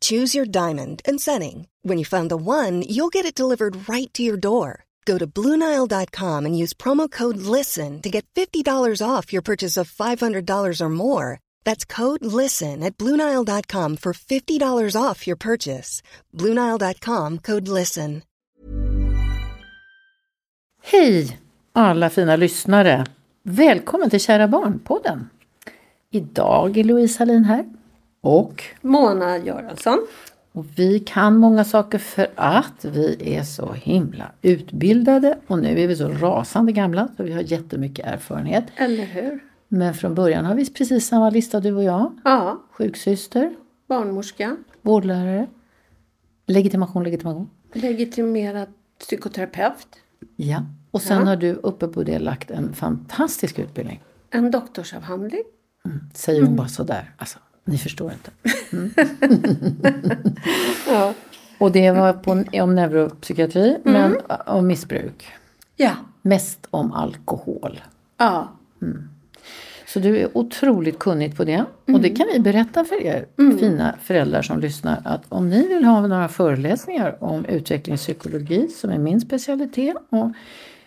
Choose your diamond and setting. When you find the one, you'll get it delivered right to your door. Go to Bluenile.com and use promo code LISTEN to get $50 off your purchase of $500 or more. That's code LISTEN at Bluenile.com for $50 off your purchase. Bluenile.com code LISTEN. Hej alla fina lyssnare! Välkommen till Kära Barn-podden. Idag är Louise Hallin här. Och Mona Göransson. Och vi kan många saker för att vi är så himla utbildade och nu är vi så rasande gamla så vi har jättemycket erfarenhet. Eller hur? Men från början har vi precis samma lista du och jag. Ja. Sjuksyster, Barnmorska. vårdlärare, legitimation, legitimation. Legitimerad psykoterapeut. Ja. Och sen Ja. har du uppe på det lagt en fantastisk utbildning. En doktorsavhandling. Säger hon bara sådär. Alltså, ni förstår inte. Ja. Och det var på, om neuropsykiatri men om missbruk. Ja. Mest om alkohol. Ja. Så du är otroligt kunnig på det. Och det kan vi berätta för er fina föräldrar som lyssnar att om ni vill ha några föreläsningar om utvecklingspsykologi som är min specialitet och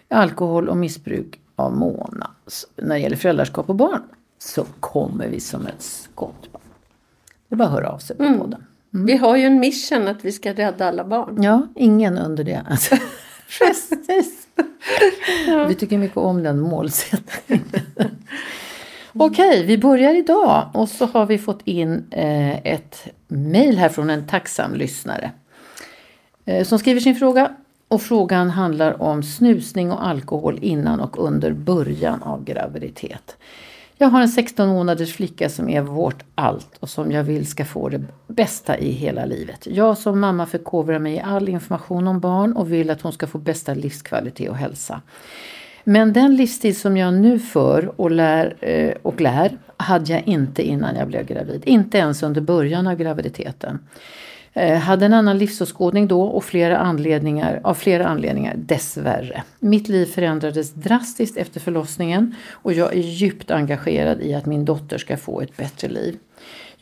alkohol och missbruk av Mona när det gäller föräldraskap och barn så kommer vi som ett skott. Det är bara att höra av sig på podden. Vi har ju en mission att vi ska rädda alla barn. Ja, ingen under det. Alltså. Precis. Vi tycker mycket om den målsättningen. Okej, vi börjar idag och så har vi fått in eh, ett mejl här från en tacksam lyssnare. Eh, som skriver sin fråga och frågan handlar om snusning och alkohol innan och under början av graviditet. Jag har en 16 månaders flicka som är vårt allt och som jag vill ska få det bästa i hela livet. Jag som mamma förkovrar mig i all information om barn och vill att hon ska få bästa livskvalitet och hälsa. Men den livsstil som jag nu för och lär, eh, och lär hade jag inte innan jag blev gravid. Inte ens under början av graviditeten. Eh, hade en annan livsåskådning då och flera anledningar, av flera anledningar dessvärre. Mitt liv förändrades drastiskt efter förlossningen och jag är djupt engagerad i att min dotter ska få ett bättre liv.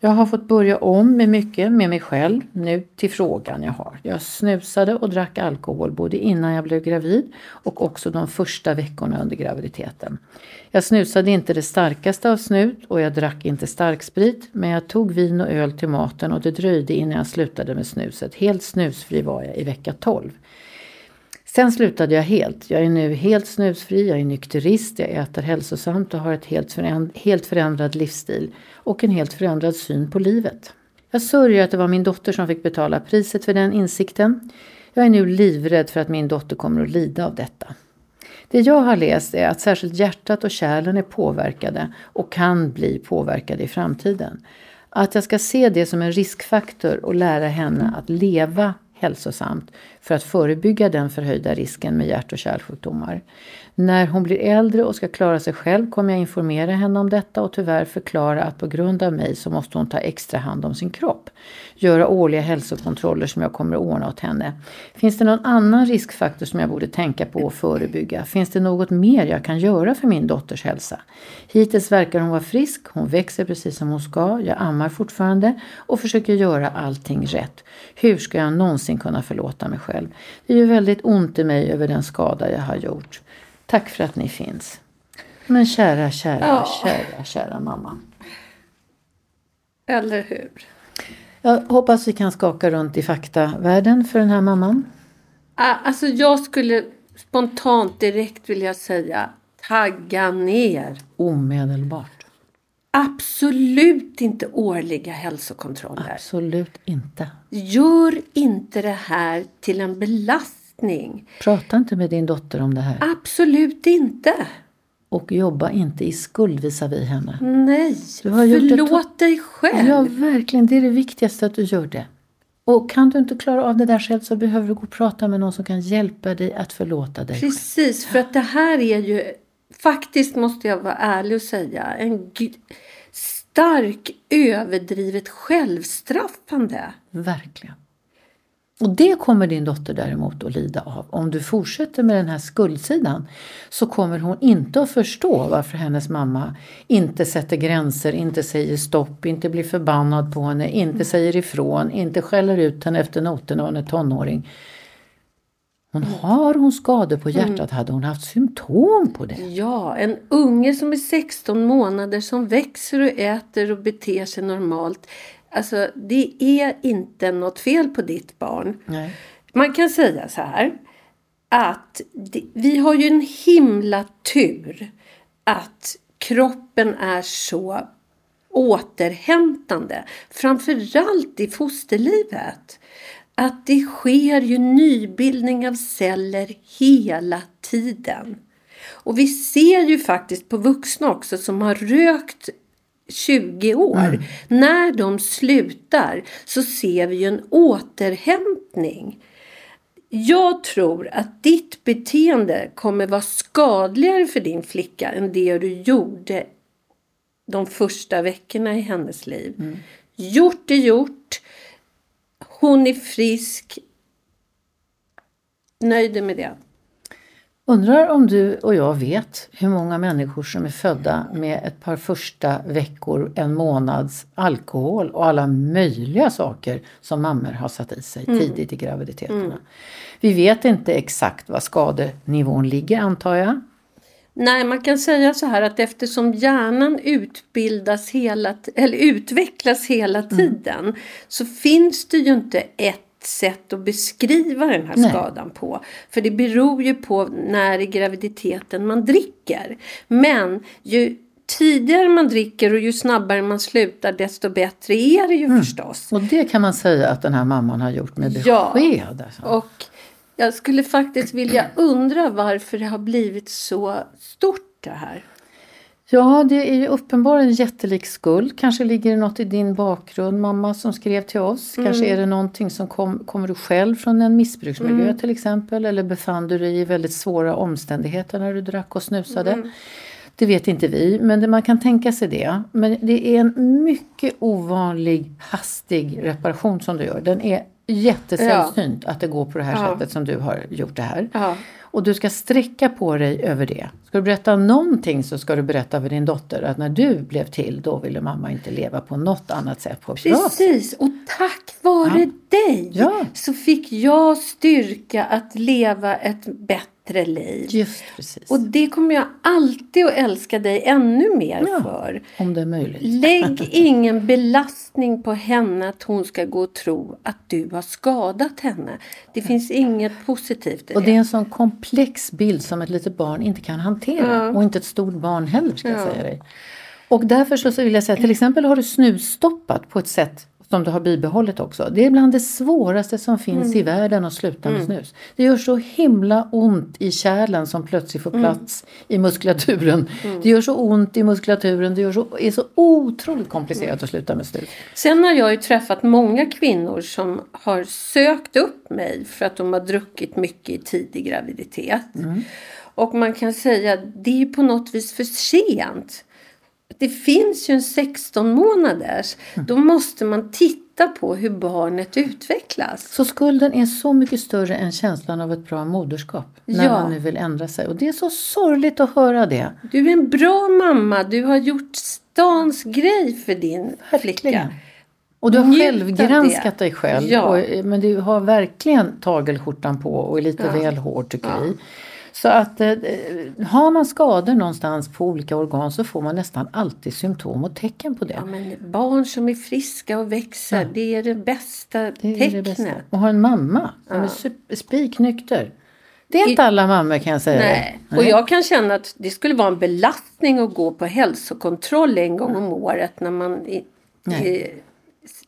Jag har fått börja om med mycket med mig själv. Nu till frågan jag har. Jag snusade och drack alkohol både innan jag blev gravid och också de första veckorna under graviditeten. Jag snusade inte det starkaste av snut och jag drack inte starksprit men jag tog vin och öl till maten och det dröjde innan jag slutade med snuset. Helt snusfri var jag i vecka 12. Sen slutade jag helt. Jag är nu helt snusfri, jag är nykterist, jag äter hälsosamt och har ett helt, föränd- helt förändrad livsstil och en helt förändrad syn på livet. Jag sörjer att det var min dotter som fick betala priset för den insikten. Jag är nu livrädd för att min dotter kommer att lida av detta. Det jag har läst är att särskilt hjärtat och kärlen är påverkade och kan bli påverkade i framtiden. Att jag ska se det som en riskfaktor och lära henne att leva hälsosamt för att förebygga den förhöjda risken med hjärt och kärlsjukdomar. När hon blir äldre och ska klara sig själv kommer jag informera henne om detta och tyvärr förklara att på grund av mig så måste hon ta extra hand om sin kropp. Göra årliga hälsokontroller som jag kommer att ordna åt henne. Finns det någon annan riskfaktor som jag borde tänka på och förebygga? Finns det något mer jag kan göra för min dotters hälsa? Hittills verkar hon vara frisk, hon växer precis som hon ska, jag ammar fortfarande och försöker göra allting rätt. Hur ska jag någonsin kunna förlåta mig själv? Det gör väldigt ont i mig över den skada jag har gjort. Tack för att ni finns. Men kära, kära, Ja. kära, kära mamma. Eller hur? Jag hoppas vi kan skaka runt i faktavärlden för den här mamman. Ah, Alltså jag skulle spontant direkt vilja säga tagga ner. Omedelbart. Absolut inte årliga hälsokontroller. Absolut inte. Gör inte det här till en belastning. Prata inte med din dotter om det här. Absolut inte. Och jobba inte i skuld visavi henne. Nej. Du har Förlåt dig själv. Ja, verkligen. Det är det viktigaste att du gör det. Och kan du inte klara av det där själv så behöver du gå och prata med någon som kan hjälpa dig att förlåta dig. Precis, för att det här är ju faktiskt måste jag vara ärlig och säga en stark överdrivet självstraffande. Verkligen. Och det kommer din dotter däremot att lida av. Om du fortsätter med den här skuldsidan så kommer hon inte att förstå varför hennes mamma inte sätter gränser, inte säger stopp, inte blir förbannad på henne, inte säger ifrån, inte skäller ut henne efter noterna när hon är tonåring. Hon har hon skador på hjärtat hade hon haft symptom på det. Ja, en unge som är 16 månader som växer och äter och beter sig normalt. Alltså, det är inte något fel på ditt barn. Nej. Man kan säga så här att vi har ju en himla tur att kroppen är så återhämtande. Framförallt i fosterlivet. Att det sker ju nybildning av celler hela tiden. Och vi ser ju faktiskt på vuxna också som har rökt 20 år. När de slutar så ser vi ju en återhämtning. Jag tror att ditt beteende kommer vara skadligare för din flicka än det du gjorde de första veckorna i hennes liv. Gjort är gjort. Hon är frisk. Nöjd med det. Undrar om du och jag vet hur många människor som är födda med ett par första veckor, en månads alkohol och alla möjliga saker som mammor har satt i sig tidigt i graviditeterna. Vi vet inte exakt vad skadenivån ligger antar jag. Nej, man kan säga så här att eftersom hjärnan utbildas hela, eller utvecklas hela tiden så finns det ju inte ett sätt att beskriva den här Nej. skadan på. För det beror ju på när i graviditeten man dricker. Men ju tidigare man dricker och ju snabbare man slutar desto bättre är det ju förstås. Och det kan man säga att den här mamman har gjort med besked. Ja. Alltså. Och jag skulle faktiskt vilja undra varför det har blivit så stort det här. Ja, det är ju uppenbarligen en jättelik skuld. Kanske ligger det något i din bakgrund, mamma som skrev till oss. Kanske är det någonting som kom, kommer du själv från en missbruksmiljö till exempel. Eller befann du dig i väldigt svåra omständigheter när du drack och snusade. Det vet inte vi, men det, man kan tänka sig det. Men det är en mycket ovanlig hastig reparation som du gör. Den är jättesällsynt att det går på det här Ja. sättet som du har gjort det här. Ja. Och du ska sträcka på dig över det. Ska du berätta någonting så ska du berätta för din dotter att när du blev till då ville mamma inte leva på något annat sätt på. Precis, och tack vare dig Ja. så fick jag styrka att leva ett bättre liv. Just precis. Och det kommer jag alltid att älska dig ännu mer Ja. för. Om det är möjligt. Lägg ingen belastning på henne att hon ska gå och tro att du har skadat henne. Det finns inget positivt i Och det. det är en sån komplex bild som ett litet barn inte kan hantera. Och inte ett stort barn heller ska jag säga dig. Och därför så så vill jag säga, till exempel har du snusstoppat på ett sätt som du har bibehållit också. Det är bland det svåraste som finns i världen att sluta med snus. Det gör så himla ont i kärlen som plötsligt får plats i muskulaturen. Det gör så ont i muskulaturen, det gör så, är så otroligt komplicerat att sluta med snus. Sen har jag ju träffat många kvinnor som har sökt upp mig för att de har druckit mycket i tidig graviditet. Och man kan säga att det är på något vis för sent. Det finns ju en 16 månaders. Då måste man titta på hur barnet utvecklas. Så skulden är så mycket större än känslan av ett bra moderskap. När Ja. man nu vill ändra sig. Och det är så sorgligt att höra det. Du är en bra mamma. Du har gjort stans grej för din flicka. Och du har Njut själv av det. granskat dig själv. Ja. Och, men du har verkligen tagelskjortan på och är lite Ja. väl hård tycker Ja. Så att eh, har man skador någonstans på olika organ så får man nästan alltid symptom och tecken på det. Ja, men barn som är friska och växer, Ja. det är det bästa Det är tecknet. det bästa. Och ha en mamma som är sup- spiknykter. Det är inte alla mammor kan jag säga Nej. dig. Och jag kan känna att det skulle vara en belastning att gå på hälsokontroll en gång om året när man i, Nej. i,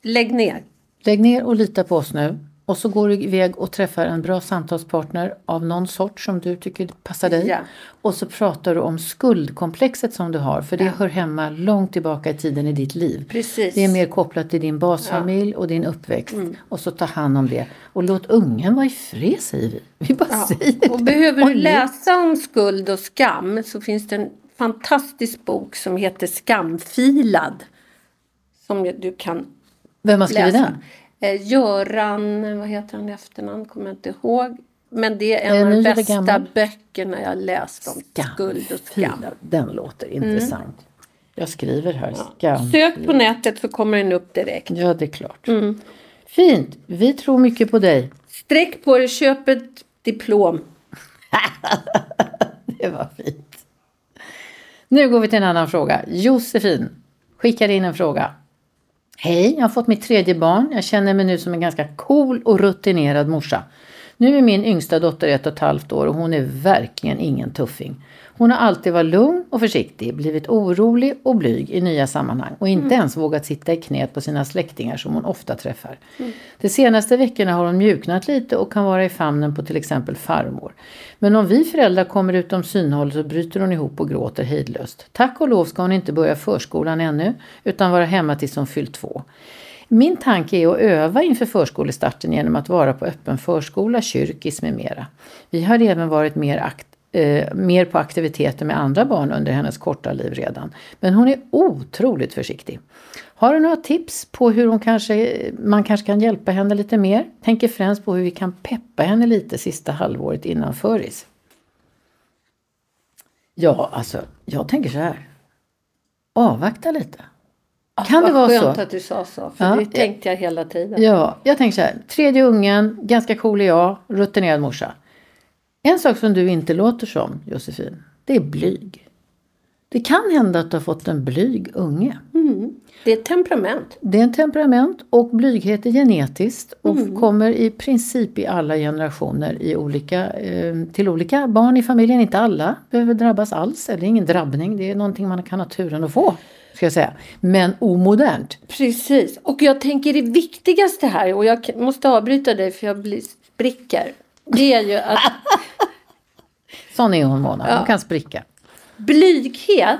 lägg ner. Lägg ner och lita på oss nu. Och så går du iväg och träffar en bra samtalspartner av någon sort som du tycker passar dig. Ja. Och så pratar du om skuldkomplexet som du har. För det hör hemma långt tillbaka i tiden i ditt liv. Precis. Det är mer kopplat till din basfamilj och din uppväxt. Mm. Och så ta hand om det. Och låt ungen vara i fred säger vi. Vi bara säger Och det. behöver Och du le- läsa om skuld och skam så finns det en fantastisk bok som heter Skamfilad. Som du kan Vem har skrivit läsa. den? Eh, Göran, vad heter han i efternamn, kommer jag inte ihåg. Men det är en av den de bästa gammal? böckerna jag läst om skuld och skam. Mm. Den låter intressant. Jag skriver här. Skam. Sök på nätet så kommer den upp direkt. Ja, det är klart. Mm. Fint. Vi tror mycket på dig. Sträck på dig, köp ett diplom. Det var fint. Nu går vi till en annan fråga. Josefin skickar in en fråga. Hej, jag har fått mitt tredje barn. Jag känner mig nu som en ganska cool och rutinerad morsa. Nu är min yngsta dotter ett och ett halvt år och hon är verkligen ingen tuffing. Hon har alltid varit lugn och försiktig, blivit orolig och blyg i nya sammanhang och inte ens vågat sitta i knät på sina släktingar som hon ofta träffar. De senaste veckorna har hon mjuknat lite och kan vara i famnen på till exempel farmor. Men om vi föräldrar kommer utom synhåll så bryter hon ihop och gråter hejdlöst. Tack och lov ska hon inte börja förskolan ännu utan vara hemma tills hon fyllt två. Min tanke är att öva inför förskolestarten genom att vara på öppen förskola, kyrkis med mera. Vi har även varit mer, akt, eh, mer på aktiviteter med andra barn under hennes korta liv redan. Men hon är otroligt försiktig. Har du några tips på hur hon kanske, man kanske kan hjälpa henne lite mer? Tänker främst på hur vi kan peppa henne lite sista halvåret innan föris. Ja, alltså jag tänker så här. Avvakta lite. Kan det vara skönt så? att du sa så, för Ja. det tänkte jag hela tiden. Ja, jag tänker så här. Tredje ungen, ganska cool är jag, rutinerad morsa. En sak som du inte låter som, Josefin, det är blyg. Det kan hända att du har fått en blyg unge. Det är ett temperament. Det är en temperament och blyghet är genetiskt och kommer i princip i alla generationer i olika, eh, till olika barn i familjen. Inte alla behöver drabbas alls, är ingen drabbning, det är någonting man kan ha turen att få. Ska jag säga. Men omodernt. Precis. Och jag tänker det viktigaste här, och jag måste avbryta dig för jag blir spricker. Det är ju att Sån är hon Mona, hon kan spricka. blyghet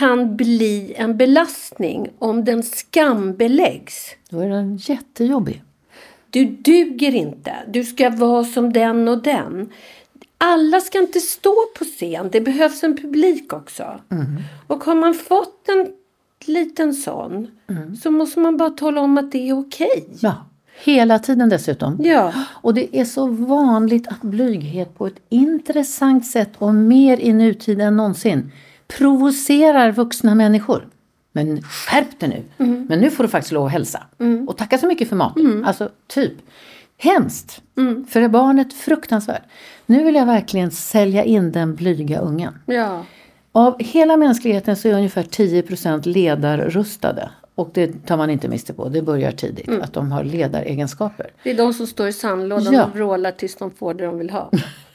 kan bli en belastning om den skambeläggs. Då är den jättejobbig. Du duger inte. Du ska vara som den och den. Alla ska inte stå på scen. Det behövs en publik också. Och har man fått en liten sån så måste man bara tala om att det är okej. Ja, hela tiden dessutom. Ja. Och det är så vanligt att blyghet på ett intressant sätt och mer i nutid än någonsin provocerar vuxna människor. Men skärp dig nu! Men nu får du faktiskt lov att hälsa. Och tacka så mycket för maten. Alltså, typ. Hemskt! För barnet fruktansvärt. Nu vill jag verkligen sälja in den blyga ungen. ja. Av hela mänskligheten så är ungefär 10% ledarrustade. Och det tar man inte miste på. Det börjar tidigt. Att de har ledaregenskaper. Det är de som står i sandlådan Ja. och vrålar tills de får det de vill ha.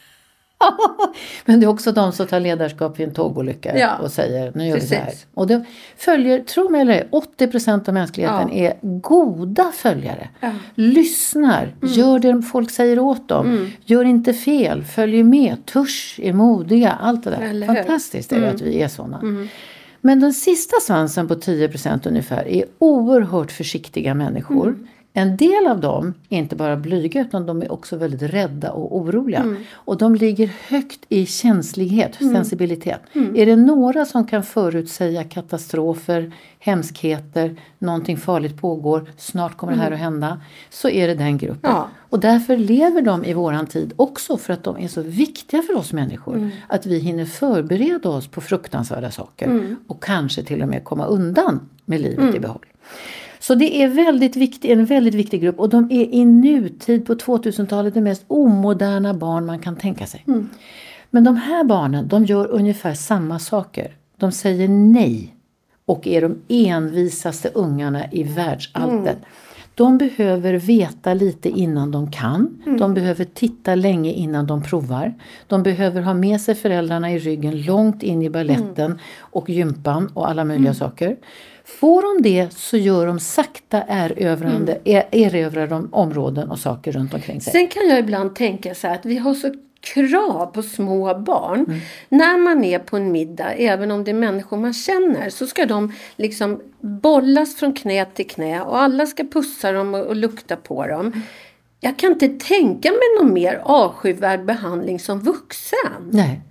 Men det är också de som tar ledarskap vid en tågolycka Ja, och säger nu gör vi så här. Och det följer, tro mig eller ej, 80 procent av mänskligheten Ja. är goda följare. Ja. Mm. Lyssnar, gör det folk säger åt dem. Gör inte fel, följer med, törs, är modiga. Allt det där. Mm. Fantastiskt är det att vi är sådana. Men den sista svansen på 10% ungefär är oerhört försiktiga människor. Mm. En del av dem är inte bara blyga utan de är också väldigt rädda och oroliga. Mm. Och de ligger högt i känslighet, sensibilitet. Är det några som kan förutsäga katastrofer, hemskheter, någonting farligt pågår, snart kommer det här att hända. Så är det den gruppen. Mm. Ja. Och därför lever de i våran tid också för att de är så viktiga för oss människor. Mm. Att vi hinner förbereda oss på fruktansvärda saker. Mm. Och kanske till och med komma undan med livet i behåll. Så det är väldigt viktig, en väldigt viktig grupp och de är i nutid på 2000-talet det mest omoderna barn man kan tänka sig. Mm. Men de här barnen de gör ungefär samma saker. De säger nej och är de envisaste ungarna i världsalltet. De behöver veta lite innan de kan. De behöver titta länge innan de provar. De behöver ha med sig föräldrarna i ryggen långt in i balletten och gympan och alla möjliga saker. Får de det så gör de sakta erövrande, er, erövrar de områden och saker runt omkring sig. Sen kan jag ibland tänka så här att vi har så krav på små barn. Mm. När man är på en middag, även om det är människor man känner, så ska de liksom bollas från knä till knä och alla ska pussa dem och, och lukta på dem. Jag kan inte tänka mig någon mer avskyvärd behandling som vuxen. Nej,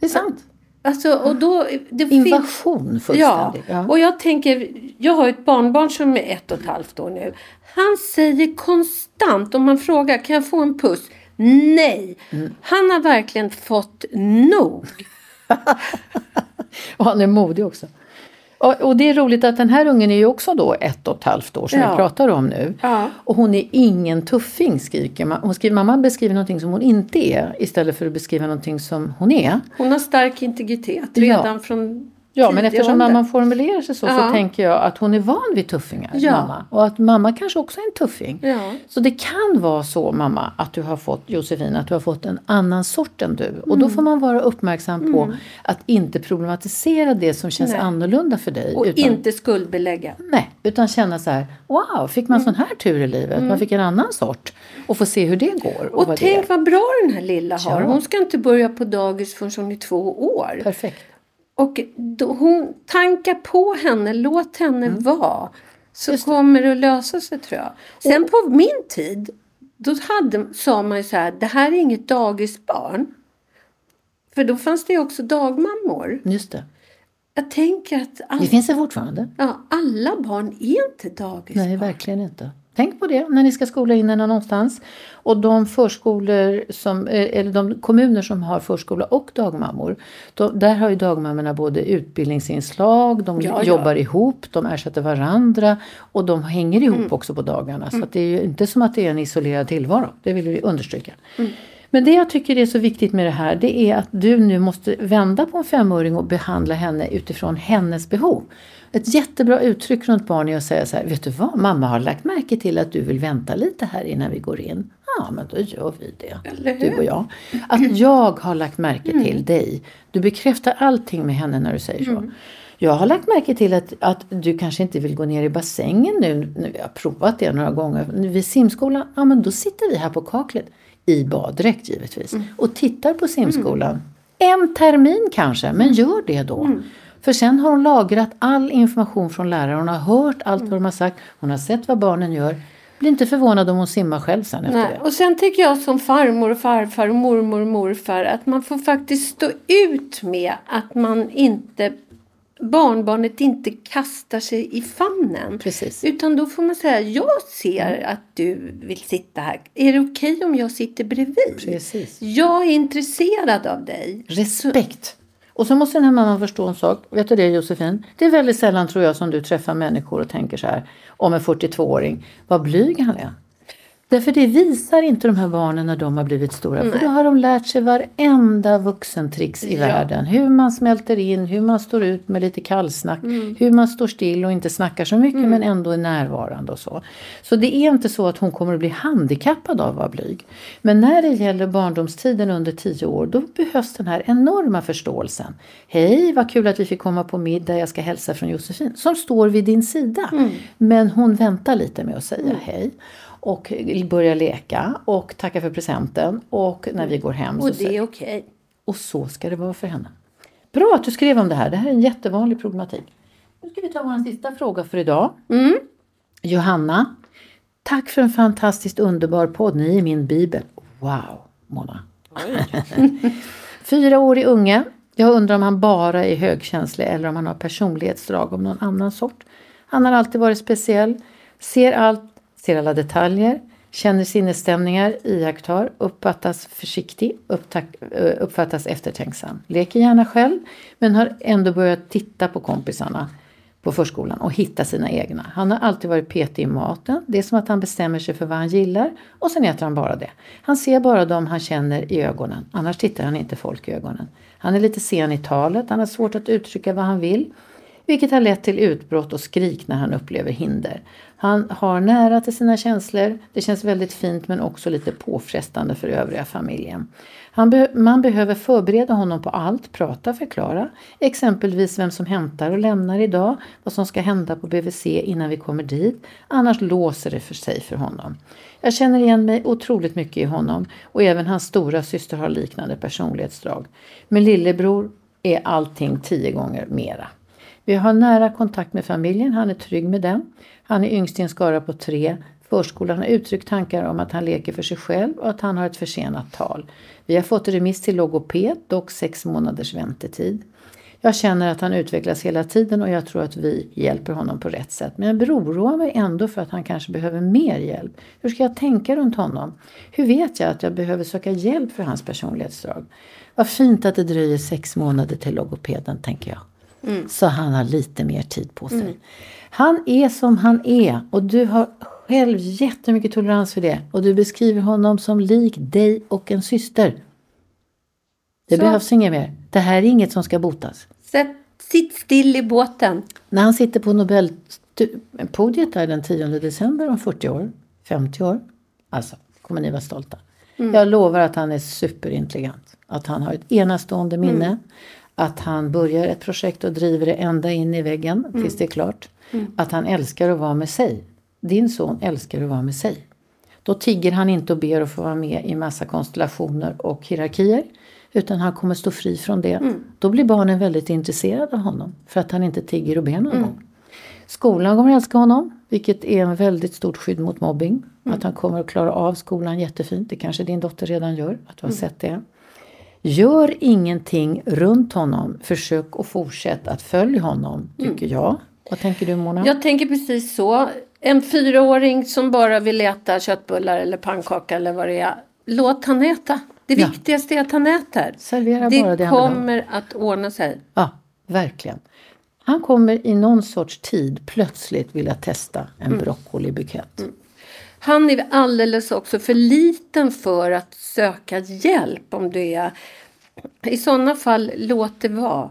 det är sant. Alltså, och då, det finns- Invasion Ja, fullständigt. Ja. och jag tänker, jag har ett barnbarn som är ett och ett halvt år nu. Han säger konstant, om man frågar, kan jag få en puss? Nej! Mm. Han har verkligen fått nog. Och han är modig också. Och, och det är roligt att den här ungen är ju också då ett och ett halvt år som Ja. vi pratar om nu. Ja. Och hon är ingen tuffing skriker man. Hon skriver, mamma beskriver någonting som hon inte är istället för att beskriva någonting som hon är. Hon har stark integritet Ja. redan från Ja, men eftersom ålder. mamman formulerar sig så, så Ja. tänker jag att hon är van vid tuffingar, Ja. mamma. Och att mamma kanske också är en tuffing. Ja. Så det kan vara så, mamma, att du har fått, Josefin, att du har fått en annan sort än du. Och Mm. då får man vara uppmärksam på att inte problematisera det som känns Nej. annorlunda för dig. Och utan, inte skuldbelägga. Nej, utan känna så här, wow, fick man sån här tur i livet? Man fick en annan sort. Och få se hur det går. Och, Och vad tänk vad bra den här lilla har. Ja. Hon ska inte börja på dagis förrän hon är två år. Perfekt. Och då, hon tankar på henne, låt henne Mm. vara. Så kommer det att lösa sig tror jag. Sen på min tid, då hade, sa man ju så här, det här är inget dagisbarn. För då fanns det ju också dagmammor. Just det. Jag tänker att all, Det finns det fortfarande. ja, alla barn är inte dagisbarn. Nej, verkligen inte. Tänk på det när ni ska skola in henne någonstans. Och de förskolor som, eh, eller de kommuner som har förskola och dagmammor. De, där har ju dagmammorna både utbildningsinslag, de Ja, ja. jobbar ihop, de ersätter varandra och de hänger ihop Mm. också på dagarna. Så att det är ju inte som att det är en isolerad tillvaro. Det vill vi understryka. Mm. Men det jag tycker är så viktigt med det här det är att du nu måste vända på en femåring och behandla henne utifrån hennes behov. Ett jättebra uttryck runt barn är att säga så här, vet du vad, mamma har lagt märke till att du vill vänta lite här innan vi går in. Ja, men då gör vi det? Mm. du och jag. Att jag har lagt märke till dig. Du bekräftar allting med henne när du säger så. Mm. Jag har lagt märke till att, att du kanske inte vill gå ner i bassängen nu. nu jag har provat det några gånger. Vid simskolan, ja men då sitter vi här på kaklet. I baddräkt givetvis. Mm. Och tittar på simskolan. En termin kanske, men gör det då. Mm. För sen har hon lagrat all information från läraren. Hon har hört allt vad de har sagt. Hon har sett vad barnen gör. Blir inte förvånad om hon simmar själv sen efter Nej. det. Och sen tycker jag som farmor och farfar och mormor och morfar att man får faktiskt stå ut med att man inte barnbarnet inte kastar sig i famnen. Precis. Utan då får man säga, jag ser att du vill sitta här. Är det okej om jag sitter bredvid? Precis. Jag är intresserad av dig. Respekt. Och så måste den här mamman förstå en sak. Vet du det Josefin? Det är väldigt sällan tror jag som du träffar människor och tänker så här om en 42-åring. Vad blyg han är. Därför det visar inte de här barnen när de har blivit stora. För då har de lärt sig varenda vuxentricks i Ja. världen. Hur man smälter in, hur man står ut med lite kallsnack. Mm. Hur man står still och inte snackar så mycket men ändå är närvarande och så. Så det är inte så att hon kommer att bli handikappad av att vara blyg. Men när det gäller barndomstiden under 10 år då behövs den här enorma förståelsen. Hej, vad kul att vi fick komma på middag, jag ska hälsa från Josefin. Som står vid din sida. Mm. Men hon väntar lite med att säga hej. Och börjar leka och tacka för presenten. Och när vi går hem så Och det säger är okej. och så ska det vara för henne. Bra att du skrev om det här. Det här är en jättevanlig problematik. Nu ska vi ta vår sista fråga för idag. Mm. Johanna. Tack för en fantastiskt underbar podd. Ni är min bibel. Wow, Mona. Fyra år i unge. Jag undrar om han bara är högkänslig eller om han har personlighetsdrag av någon annan sort. Han har alltid varit speciell. Ser allt, ser alla detaljer. Känner sinnesstämningar, iakttar, uppfattas försiktig, eh, uppfattas eftertänksam. Leker gärna själv men har ändå börjat titta på kompisarna på förskolan och hitta sina egna. Han har alltid varit petig i maten. Det är som att han bestämmer sig för vad han gillar och sen äter han bara det. Han ser bara dem han känner i ögonen. Annars tittar han inte folk i ögonen. Han är lite sen i talet. Han har svårt att uttrycka vad han vill. Vilket har lett till utbrott och skrik när han upplever hinder. Han har nära till sina känslor. Det känns väldigt fint men också lite påfrestande för övriga familjen. Han be- man behöver förbereda honom på allt, prata, förklara. Exempelvis vem som hämtar och lämnar idag, vad som ska hända på BVC innan vi kommer dit. Annars låser det för sig för honom. Jag känner igen mig otroligt mycket i honom och även hans stora syster har liknande personlighetsdrag. Med lillebror är allting tio gånger mera. Vi har nära kontakt med familjen, han är trygg med den. Han är yngst i en skara på tre. Förskolan har uttryckt tankar om att han leker för sig själv och att han har ett försenat tal. Vi har fått remiss till logoped, dock sex månaders väntetid. Jag känner att han utvecklas hela tiden och jag tror att vi hjälper honom på rätt sätt. Men jag oroar mig ändå för att han kanske behöver mer hjälp. Hur ska jag tänka runt honom? Hur vet jag att jag behöver söka hjälp för hans personlighetsdrag? Vad fint att det dröjer sex månader till logopeden, tänker jag. Så han har lite mer tid på sig. Han är som han är och du har själv jättemycket tolerans för det. Och du beskriver honom som lik dig och en syster. Det Så. behövs inget mer. Det här är inget som ska botas. Sätt, sitt still i båten. När han sitter på Nobelpodiet där den 10 december om 40 år, 50 år, alltså kommer ni vara stolta. Jag lovar att han är superintelligent. Att han har ett enastående minne. Att han börjar ett projekt och driver det ända in i väggen tills det är klart. Att han älskar att vara med sig. Din son älskar att vara med sig. Då tigger han inte och ber att få vara med i massa konstellationer och hierarkier. Utan han kommer stå fri från det. Då blir barnen väldigt intresserade av honom. För att han inte tigger och ber någon gång. Skolan kommer att älska honom, vilket är en väldigt stort skydd mot mobbing. Att han kommer att klara av skolan jättefint. Det kanske din dotter redan gör, att du har sett det. Gör ingenting runt honom. Försök att fortsätta att följa honom, tycker jag. Vad tänker du Mona? Jag tänker precis så. En fyraåring som bara vill äta köttbullar eller pannkaka eller vad det är. Låt han äta. Det Ja. viktigaste är att han äter. Servera det bara det kommer att ordna sig. Ja, verkligen. Han kommer i någon sorts tid plötsligt vilja testa en broccolibukett. Han är alldeles också för liten för att söka hjälp om du är i sådana fall, låt det vara.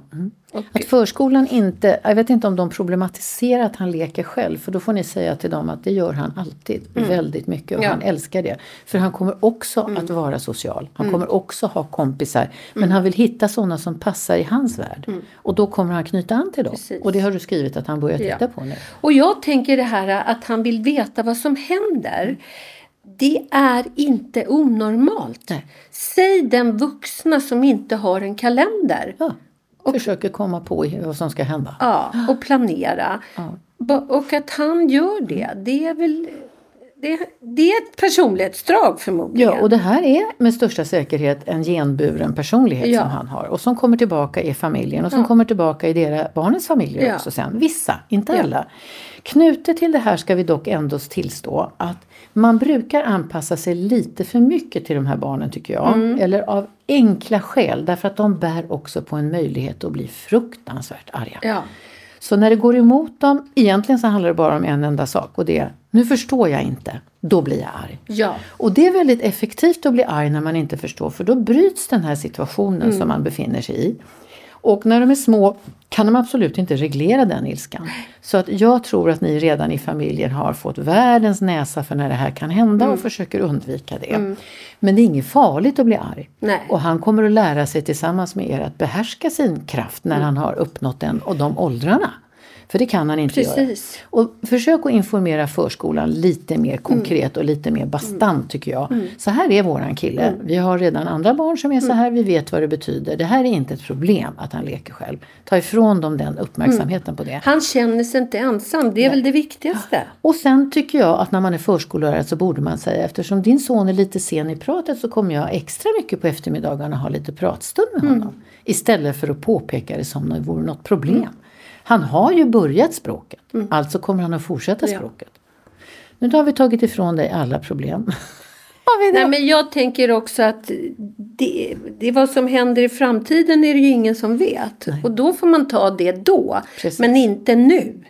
Och, Att förskolan inte, jag vet inte om de problematiserar att han leker själv för då får ni säga till dem att det gör han alltid väldigt mycket och Ja. han älskar det. För han kommer också att vara social. Han kommer också ha kompisar. Men han vill hitta sådana som passar i hans värld. Och då kommer han knyta an till dem. Precis. Och det har du skrivit att han börjar titta Ja. på nu. och jag tänker det här att han vill veta vad som händer. Det är inte onormalt. Nej. Säg den vuxna som inte har en kalender. Ja. Försöker komma på vad som ska hända. Ja, och planera. Ba- Och att han gör det, det är väl det, det är ett personlighetsdrag förmodligen. Ja, och det här är med största säkerhet en genburen personlighet Ja. som han har. Och som kommer tillbaka i familjen och som kommer tillbaka i deras barnens familjer Ja. också sen. Vissa, inte Ja. alla. Knutet till det här ska vi dock ändå tillstå att man brukar anpassa sig lite för mycket till de här barnen tycker jag. Mm. Eller av enkla skäl, därför att de bär också på en möjlighet att bli fruktansvärt arga. Så när det går emot dem, egentligen så handlar det bara om en enda sak och det är, nu förstår jag inte, då blir jag arg. Ja. Och det är väldigt effektivt att bli arg när man inte förstår för då bryts den här situationen som man befinner sig i. Och när de är små kan de absolut inte reglera den ilskan. Så att jag tror att ni redan i familjen har fått världens näsa för när det här kan hända och försöker undvika det. Men det är inget farligt att bli arg. Nej. Och han kommer att lära sig tillsammans med er att behärska sin kraft när han har uppnått den och de åldrarna. För det kan han inte göra. Precis. Och försök att informera förskolan lite mer konkret och lite mer bastant tycker jag. Så här är våran kille. Vi har redan andra barn som är så här. Vi vet vad det betyder. Det här är inte ett problem att han leker själv. Ta ifrån dem den uppmärksamheten på det. Han känner sig inte ensam. Det är väl det viktigaste. Och sen tycker jag att när man är förskollärare så borde man säga eftersom din son är lite sen i pratet så kommer jag extra mycket på eftermiddagarna ha lite pratstund med honom. Istället för att påpeka det som om det vore något problem. Han har ju börjat språket, alltså kommer han att fortsätta Ja. språket. Nu har vi tagit ifrån dig alla problem. Nej, men jag tänker också att det, det vad som händer i framtiden är det ju ingen som vet. Och då får man ta det då. Precis. Men inte nu.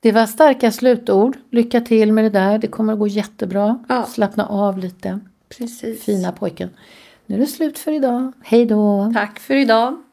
Det var starka slutord. Lycka till med det där. Det kommer att gå jättebra. Ja. Slappna av lite. Precis. Fina pojken. Nu är det slut för idag. Hej då! Tack för idag.